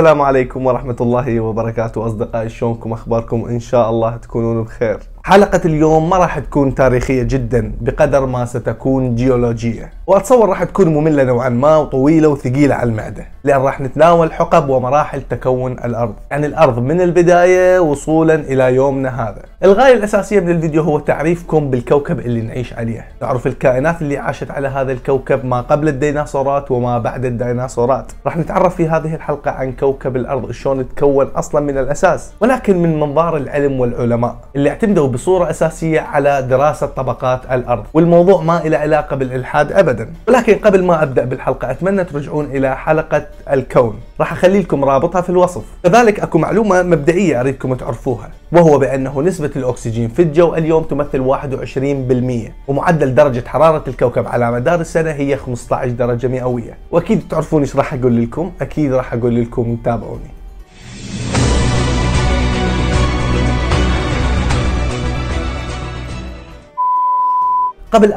السلام عليكم ورحمة الله وبركاته أصدقائي شلونكم؟ أخباركم؟ إن شاء الله تكونون بخير. حلقة اليوم ما راح تكون تاريخية جدا بقدر ما ستكون جيولوجية. وأتصور راح تكون مملة نوعا ما وطويلة وثقيلة على المعدة لأن راح نتناول حقب ومراحل تكون الأرض. يعني الأرض من البداية وصولا إلى يومنا هذا. الغاية الأساسية من الفيديو هو تعريفكم بالكوكب اللي نعيش عليه. نعرف الكائنات اللي عاشت على هذا الكوكب ما قبل الديناصورات وما بعد الديناصورات. راح نتعرف في هذه الحلقة عن كوكب الأرض شلون تكون أصلا من الأساس ولكن من منظار العلم والعلماء اللي اعتمدوا بصورة أساسية على دراسة طبقات الأرض. والموضوع ما له علاقة بالإلحاد أبدا. ولكن قبل ما أبدأ بالحلقة أتمنى ترجعون إلى حلقة الكون. راح أخلي لكم رابطها في الوصف. كذلك أكو معلومة مبدئية أريدكم تعرفوها وهو بأنه نسبة الأكسجين في الجو اليوم تمثل 21% ومعدل درجة حرارة الكوكب على مدار السنة هي 15 درجة مئوية. وأكيد تعرفون إيش راح أقول لكم؟ أكيد راح أقول لكم تابعوني. قبل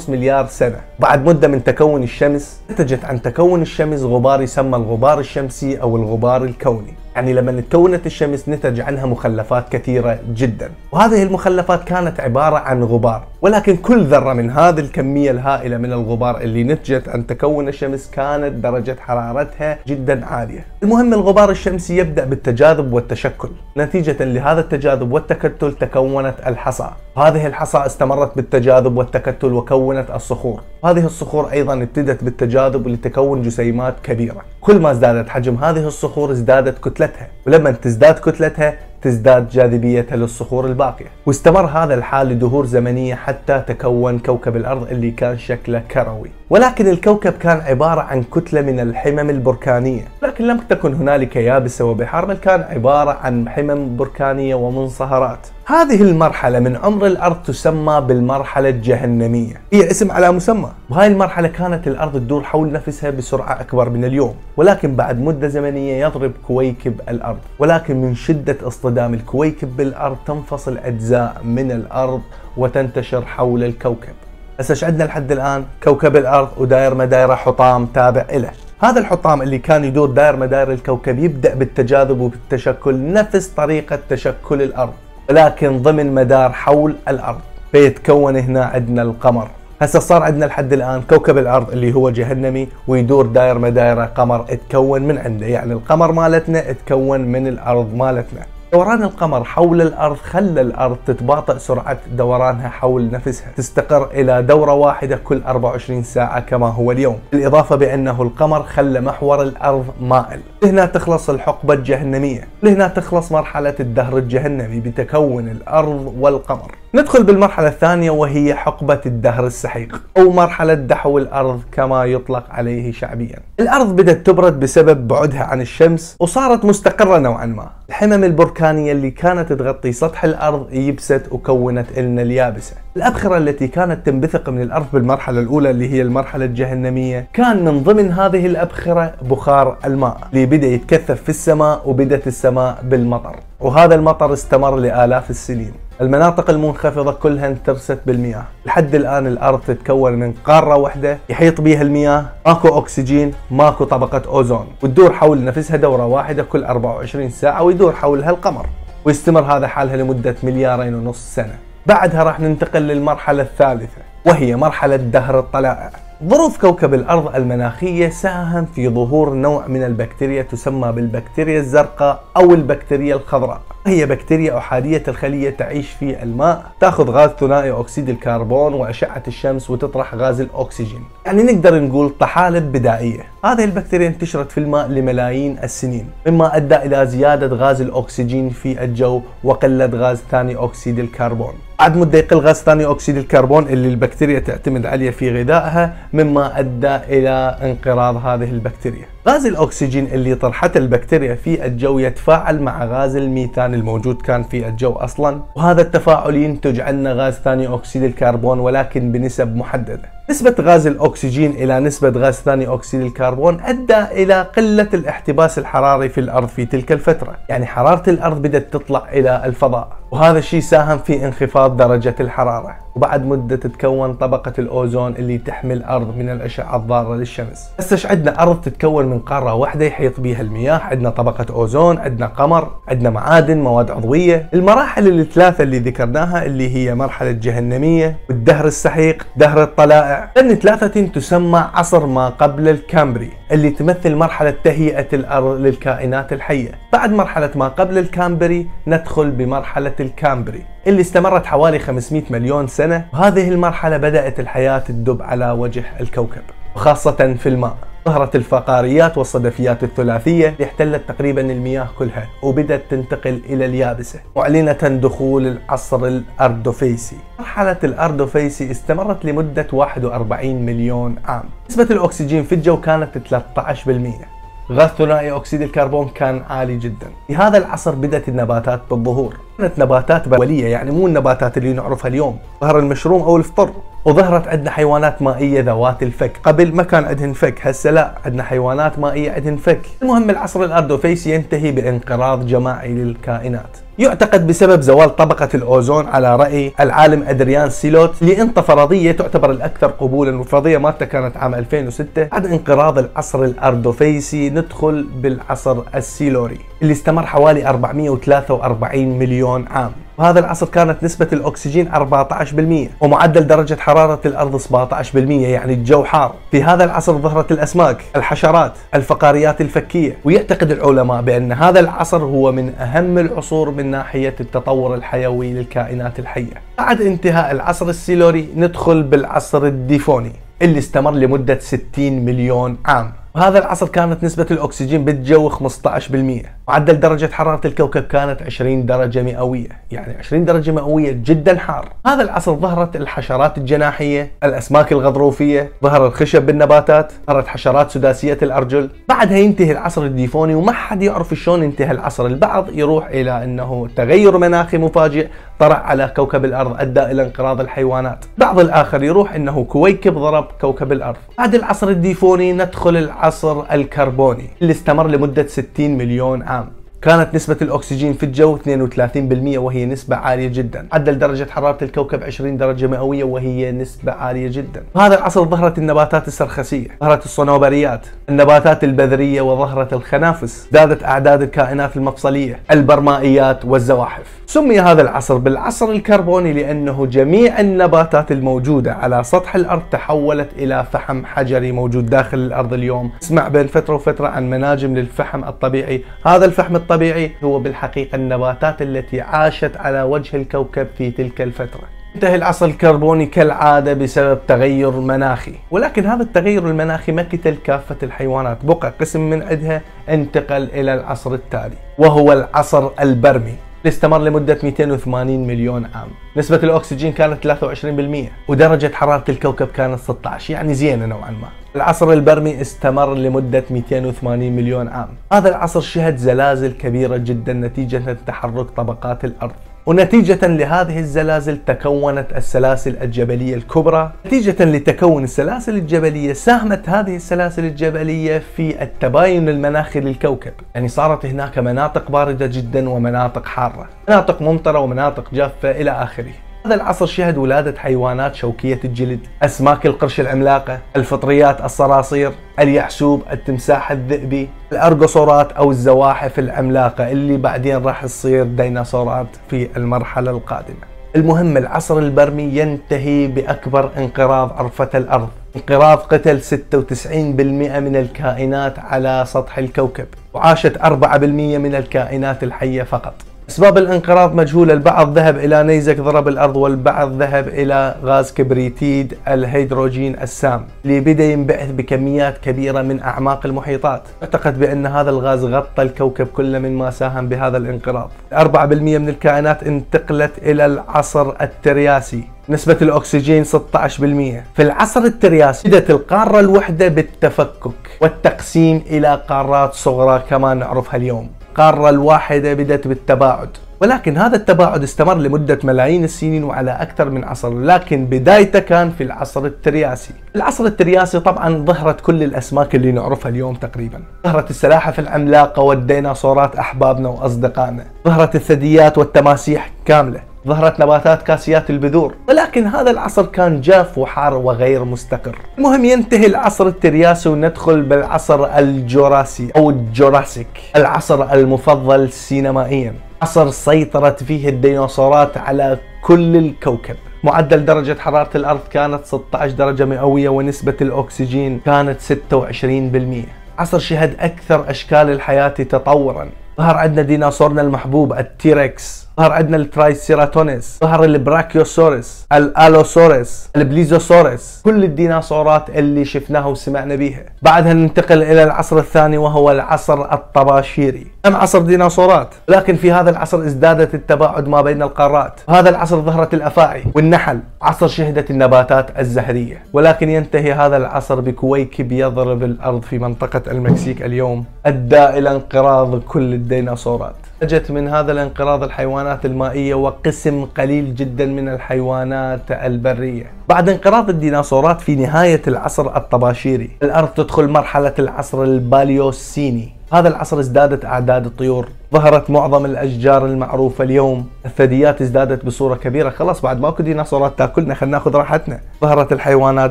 4.5 مليار سنة بعد مدة من تكون الشمس نتجت عن تكون الشمس غبار يسمى الغبار الشمسي أو الغبار الكوني. يعني لما تكونت الشمس نتج عنها مخلفات كثيرة جدا. وهذه المخلفات كانت عبارة عن غبار. ولكن كل ذرة من هذه الكمية الهائلة من الغبار اللي نتجت عن تكون الشمس كانت درجة حرارتها جدا عالية. المهم الغبار الشمسي يبدأ بالتجاذب والتشكل. نتيجة لهذا التجاذب والتكتل تكونت الحصى. هذه الحصى استمرت بالتجاذب والتكتل وكونت الصخور. هذه الصخور أيضا ابتدت بالتجاذب لتكون جسيمات كبيرة. كل ما ازدادت حجم هذه الصخور ازدادت كتلتها ولما تزداد كتلتها تزداد جاذبيتها للصخور الباقية. واستمر هذا الحال لدهور زمنية حتى تكون كوكب الأرض اللي كان شكله كروي. ولكن الكوكب كان عبارة عن كتلة من الحمم البركانية. لكن لم تكن هنالك يابسة وبحار بل كان عبارة عن حمم بركانية ومنصهرات. هذه المرحلة من عمر الأرض تسمى بالمرحلة الجهنمية. هي اسم على مسمى. بهاي المرحلة كانت الأرض تدور حول نفسها بسرعة أكبر من اليوم. ولكن بعد مدة زمنية يضرب كويكب الأرض. ولكن من شدة اصطدام الكويكب بالأرض تنفصل أجزاء من الأرض وتنتشر حول الكوكب. هسه إيش عندنا لحد الآن؟ كوكب الأرض وداير مدايره حطام تابع له هذا الحطام اللي كان يدور داير مداير الكوكب يبدأ بالتجاذب وبالتشكل. نفس طريقة تشكل الأرض. ولكن ضمن مدار حول الأرض. فيتكون هنا عندنا القمر. هسه صار عندنا لحد الآن كوكب الأرض اللي هو جهنمي ويدور داير مدايره قمر. اتكون من عنده. يعني القمر مالتنا اتكون من الأرض مالتنا. دوران القمر حول الأرض خلى الأرض تتباطأ سرعة دورانها حول نفسها. تستقر إلى دورة واحدة كل 24 ساعة كما هو اليوم. بالإضافة بأنه القمر خلى محور الأرض مائل. لهنا تخلص الحقبة الجهنمية. لهنا تخلص مرحلة الدهر الجهنمي بتكون الأرض والقمر. ندخل بالمرحلة الثانية وهي حقبة الدهر السحيق أو مرحلة دحو الأرض كما يطلق عليه شعبيا. الأرض بدأت تبرد بسبب بعدها عن الشمس وصارت مستقرة نوعا ما. الحمم البركانية اللي كانت تغطي سطح الأرض يبست وكونت لنا اليابسة. الأبخرة التي كانت تنبثق من الأرض بالمرحلة الأولى اللي هي المرحلة الجهنمية كان من ضمن هذه الأبخرة بخار الماء اللي بدأ يتكثف في السماء وبدت السماء بالمطر. وهذا المطر استمر لآلاف السنين. المناطق المنخفضة كلها انترست بالمياه. لحد الآن الأرض تتكون من قارة واحدة يحيط بها المياه ماكو أكسجين ماكو طبقة أوزون. وتدور حول نفسها دورة واحدة كل 24 ساعة ويدور حولها القمر. ويستمر هذا حالها لمدة مليارين ونص سنة. بعدها راح ننتقل للمرحلة الثالثة وهي مرحلة دهر الطلائع. ظروف كوكب الأرض المناخية ساهم في ظهور نوع من البكتيريا تسمى بالبكتيريا الزرقاء أو البكتيريا الخضراء. هي بكتيريا أحادية الخلية تعيش في الماء تأخذ غاز ثنائي أكسيد الكربون وأشعة الشمس وتطرح غاز الأكسجين. يعني نقدر نقول طحالب بدائية. هذه البكتيريا انتشرت في الماء لملايين السنين. مما أدى إلى زيادة غاز الأكسجين في الجو وقلة غاز ثاني أكسيد الكربون. بعد مدة يقل غاز ثاني أكسيد الكربون اللي البكتيريا تعتمد عليه في غذائها مما أدى إلى انقراض هذه البكتيريا. غاز الأكسجين اللي طرحته البكتيريا في الجو يتفاعل مع غاز الميثان الموجود كان في الجو أصلا وهذا التفاعل ينتج عنه غاز ثاني أكسيد الكربون ولكن بنسب محددة. نسبة غاز الأكسجين إلى نسبة غاز ثاني أكسيد الكربون أدى إلى قلة الاحتباس الحراري في الأرض في تلك الفترة. يعني حرارة الأرض بدأت تطلع إلى الفضاء. وهذا الشيء ساهم في انخفاض درجة الحرارة. وبعد مدة تتكون طبقة الأوزون اللي تحمي الأرض من الأشعة الضارة للشمس. هسه عندنا؟ أرض تتكون من قارة واحدة يحيط بها المياه. عندنا طبقة أوزون عندنا قمر عندنا معادن مواد عضوية. المراحل الثلاثة اللي ذكرناها اللي هي مرحلة جهنمية والدهر السحيق دهر الطلائع. هالثلاثة تسمى عصر ما قبل الكامبري. اللي تمثل مرحلة تهيئة الأرض للكائنات الحية. بعد مرحلة ما قبل الكامبري ندخل بمرحلة الكامبري اللي استمرت حوالي 500 مليون سنة وهذه المرحلة بدأت الحياة تدب على وجه الكوكب. وخاصة في الماء. ظهرت الفقاريات والصدفيات الثلاثية اللي احتلت تقريبا المياه كلها وبدأت تنتقل إلى اليابسة معلنة دخول العصر الأردوفيسي. مرحلة الأردوفيسي استمرت لمدة 41 مليون عام. نسبة الأكسجين في الجو كانت 13% غاز ثنائي أكسيد الكربون كان عالي جدا. في هذا العصر بدأت النباتات بالظهور. كانت نباتات أولية يعني مو النباتات اللي نعرفها اليوم. ظهر المشروم أو الفطر. وظهرت عندنا حيوانات مائية ذوات الفك. قبل ما كان عندهن فك هسه لا عندنا حيوانات مائية عندهن فك. المهم العصر الاردوفيسي ينتهي بانقراض جماعي للكائنات. يعتقد بسبب زوال طبقة الأوزون على رأي العالم أدريان ميلوت لأن فرضيته تعتبر الأكثر قبولا والفرضية مالته كانت عام 2006 بعد انقراض العصر الأردوفيسي. ندخل بالعصر السيلوري اللي استمر حوالي 443 مليون عام. وهذا العصر كانت نسبة الأكسجين 14% ومعدل درجة حرارة الأرض 17% يعني الجو حار. في هذا العصر ظهرت الأسماك الحشرات الفقاريات الفكية. ويعتقد العلماء بأن هذا العصر هو من أهم العصور من ناحية التطور الحيوي للكائنات الحية. بعد انتهاء العصر السيلوري ندخل بالعصر الديفوني. اللي استمر لمدة 60 مليون عام. وهذا العصر كانت نسبة الأكسجين بالجو 15% معدل درجة حرارة الكوكب كانت 20 درجة مئوية. يعني 20 درجة مئوية جدا حار. هذا العصر ظهرت الحشرات الجناحية الأسماك الغضروفية ظهر الخشب بالنباتات ظهرت حشرات سداسية الأرجل. بعدها ينتهي العصر الديفوني وما حد يعرف شلون انتهى العصر. البعض يروح إلى أنه تغير مناخي مفاجئ طرأ على كوكب الأرض أدى إلى انقراض الحيوانات. بعض الآخر يروح أنه كويكب ضرب كوكب الأرض. بعد العصر الديفوني ندخل العصر الكربوني اللي استمر لمدة 60 مليون عام. كانت نسبة الأكسجين في الجو 32% وهي نسبة عالية جدا. معدل درجة حرارة الكوكب 20 درجة مئوية وهي نسبة عالية جدا. هذا العصر ظهرت النباتات السرخسية ظهرت الصنوبريات النباتات البذرية وظهرت الخنافس زادت أعداد الكائنات المفصلية البرمائيات والزواحف. سمي هذا العصر بالعصر الكربوني لأنه جميع النباتات الموجودة على سطح الأرض تحولت إلى فحم حجري موجود داخل الأرض اليوم. اسمع بين فترة وفترة عن مناجم للفحم الطبيعي. هذا الفحم الطبيعي هو بالحقيقة النباتات التي عاشت على وجه الكوكب في تلك الفترة. انتهى العصر الكربوني كالعادة بسبب تغير مناخي. ولكن هذا التغير المناخي ما قتل كافة الحيوانات. بقى قسم من عندها انتقل إلى العصر التالي وهو العصر البرمي. اللي استمر لمدة 280 مليون عام. نسبة الأكسجين كانت 23% ودرجة حرارة الكوكب كانت 16 يعني زينة نوعا ما. العصر البرمي استمر لمدة 280 مليون عام. هذا العصر شهد زلازل كبيرة جدا نتيجة تحرك طبقات الأرض. ونتيجة لهذه الزلازل تكونت السلاسل الجبلية الكبرى. نتيجة لتكون السلاسل الجبلية ساهمت هذه السلاسل الجبلية في التباين المناخي للكوكب. يعني صارت هناك مناطق باردة جدا ومناطق حارة. مناطق ممطرة ومناطق جافة إلى آخره. هذا العصر شهد ولادة حيوانات شوكية الجلد أسماك القرش العملاقة الفطريات الصراصير اليحسوب التمساح الذئبي الأرجوسورات أو الزواحف العملاقة اللي بعدين راح تصير ديناصورات في المرحلة القادمة. المهم العصر البرمي ينتهي بأكبر انقراض عرفة الأرض. انقراض قتل 96% من الكائنات على سطح الكوكب وعاشت 4% من الكائنات الحية فقط. أسباب الانقراض مجهولة. البعض ذهب إلى نيزك ضرب الأرض والبعض ذهب إلى غاز كبريتيد الهيدروجين السام اللي بدأ ينبعث بكميات كبيرة من أعماق المحيطات. أعتقد بأن هذا الغاز غطى الكوكب كله مما ساهم بهذا الانقراض. 4% من الكائنات انتقلت إلى العصر الترياسي. نسبة الأكسجين 16% في العصر الترياسي بدأت القارة الوحدة بالتفكك والتقسيم إلى قارات صغرى كما نعرفها اليوم. القارة الواحدة بدأت بالتباعد. ولكن هذا التباعد استمر لمدة ملايين السنين وعلى أكثر من عصر لكن بدايته كان في العصر الترياسي. العصر الترياسي طبعا ظهرت كل الأسماك اللي نعرفها اليوم تقريبا. ظهرت السلاحف العملاقة والديناصورات أحبابنا وأصدقائنا. ظهرت الثدييات والتماسيح كاملة. ظهرت نباتات كاسيات البذور. ولكن هذا العصر كان جاف وحار وغير مستقر. المهم ينتهي العصر الترياسي وندخل بالعصر الجوراسي أو ال Jurassic. العصر المفضل سينمائيا. عصر سيطرت فيه الديناصورات على كل الكوكب. معدل درجة حرارة الأرض كانت 16 درجة مئوية ونسبة الأكسجين كانت 26% عصر شهد أكثر أشكال الحياة تطورا. ظهر عندنا ديناصورنا المحبوب ال T-Rex. ظهر عندنا ال Triceratops ظهر ال Brachiosaurus ال Allosaurus ال Plesiosaurus كل الديناصورات اللي شفناها وسمعنا بيها. بعدها ننتقل إلى العصر الثاني وهو العصر الطباشيري. ام عصر ديناصورات؟ لكن في هذا العصر ازدادت التباعد ما بين القارات. هذا العصر ظهرت الأفاعي والنحل عصر شهدت النباتات الزهرية. ولكن ينتهي هذا العصر بكويكب يضرب الأرض في منطقة المكسيك اليوم ادى إلى انقراض كل الديناصورات. نتجت من هذا الانقراض الحيوانات المائية وقسم قليل جدا من الحيوانات البرية. بعد انقراض الديناصورات في نهاية العصر الطباشيري الأرض تدخل مرحلة العصر الباليوسيني. هذا العصر ازدادت أعداد الطيور ظهرت معظم الأشجار المعروفة اليوم. الثدييات ازدادت بصورة كبيرة. خلاص بعد ماكو ديناصورات تأكلنا خلينا ناخذ راحتنا. ظهرت الحيوانات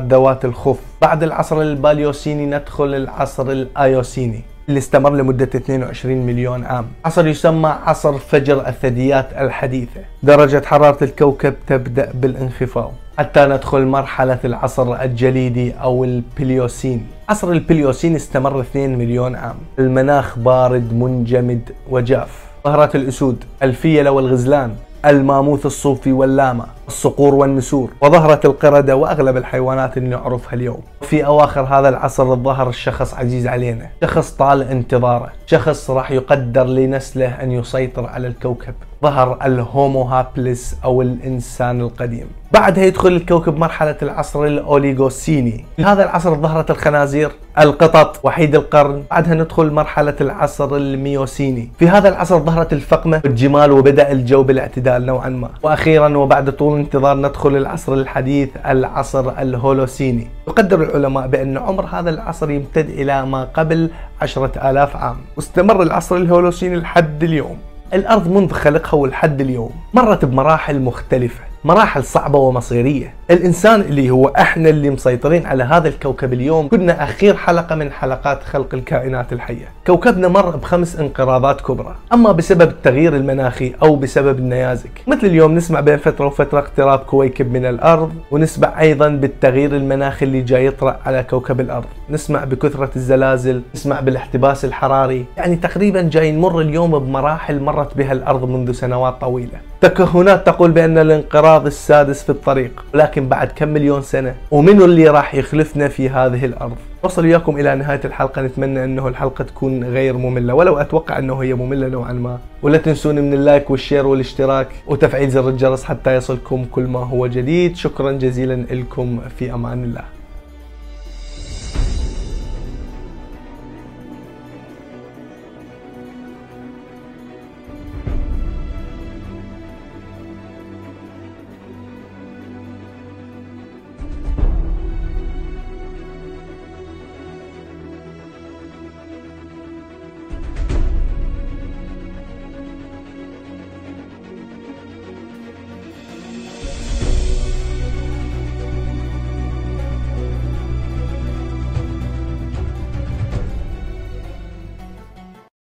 ذوات الخف بعد العصر الباليوسيني ندخل العصر الآيوسيني. اللي استمر لمدة 22 مليون عام. عصر يسمى عصر فجر الثدييات الحديثة. درجة حرارة الكوكب تبدأ بالانخفاض. حتى ندخل مرحلة العصر الجليدي أو البليوسين. عصر البليوسين استمر 2 مليون عام. المناخ بارد منجمد وجاف. ظهرت الأسود الفيلة والغزلان الماموث الصوفي واللاما. الصقور والنسور وظهرت القردة وأغلب الحيوانات اللي نعرفها اليوم. في أواخر هذا العصر ظهر الشخص عزيز علينا شخص طال انتظاره شخص راح يقدر لنسله أن يسيطر على الكوكب. ظهر ال Homo habilis أو الإنسان القديم. بعدها يدخل الكوكب مرحلة العصر الأوليغوسيني. في هذا العصر ظهرت الخنازير القطط وحيد القرن. بعدها ندخل مرحلة العصر الميوسيني. في هذا العصر ظهرت الفقمة والجمال وبدأ الجو بالاعتدال نوعا ما. وأخيرا وبعد طول انتظار ندخل العصر الحديث العصر الهولوسيني. يقدر العلماء بأن عمر هذا العصر يمتد إلى ما قبل عشرة آلاف عام. واستمر العصر الهولوسيني لحد اليوم. الأرض منذ خلقها ولحد اليوم. مرت بمراحل مختلفة. مراحل صعبة ومصيرية. الإنسان اللي هو إحنا اللي مسيطرين على هذا الكوكب اليوم كنا أخير حلقة من حلقات خلق الكائنات الحية. كوكبنا مر بخمس انقراضات كبرى. أما بسبب التغيير المناخي أو بسبب النيازك. مثل اليوم نسمع بين فترة وفترة اقتراب كويكب من الأرض ونسمع أيضا بالتغيير المناخي اللي جاي يطرأ على كوكب الأرض. نسمع بكثرة الزلازل نسمع بالاحتباس الحراري. يعني تقريبا جاي نمر اليوم بمراحل مرت بها الأرض منذ سنوات طويلة. تكهنات تقول بأن الانقراض السادس في الطريق ولكن بعد كم مليون سنة؟ ومنو اللي راح يخلفنا في هذه الأرض؟ وصل وياكم إلى نهاية الحلقة نتمنى أنه الحلقة تكون غير مملة ولو أتوقع أنه هي مملة نوعا ما. ولا تنسون من اللايك والشير والاشتراك وتفعيل زر الجرس حتى يصلكم كل ما هو جديد. شكرا جزيلا لكم في أمان الله.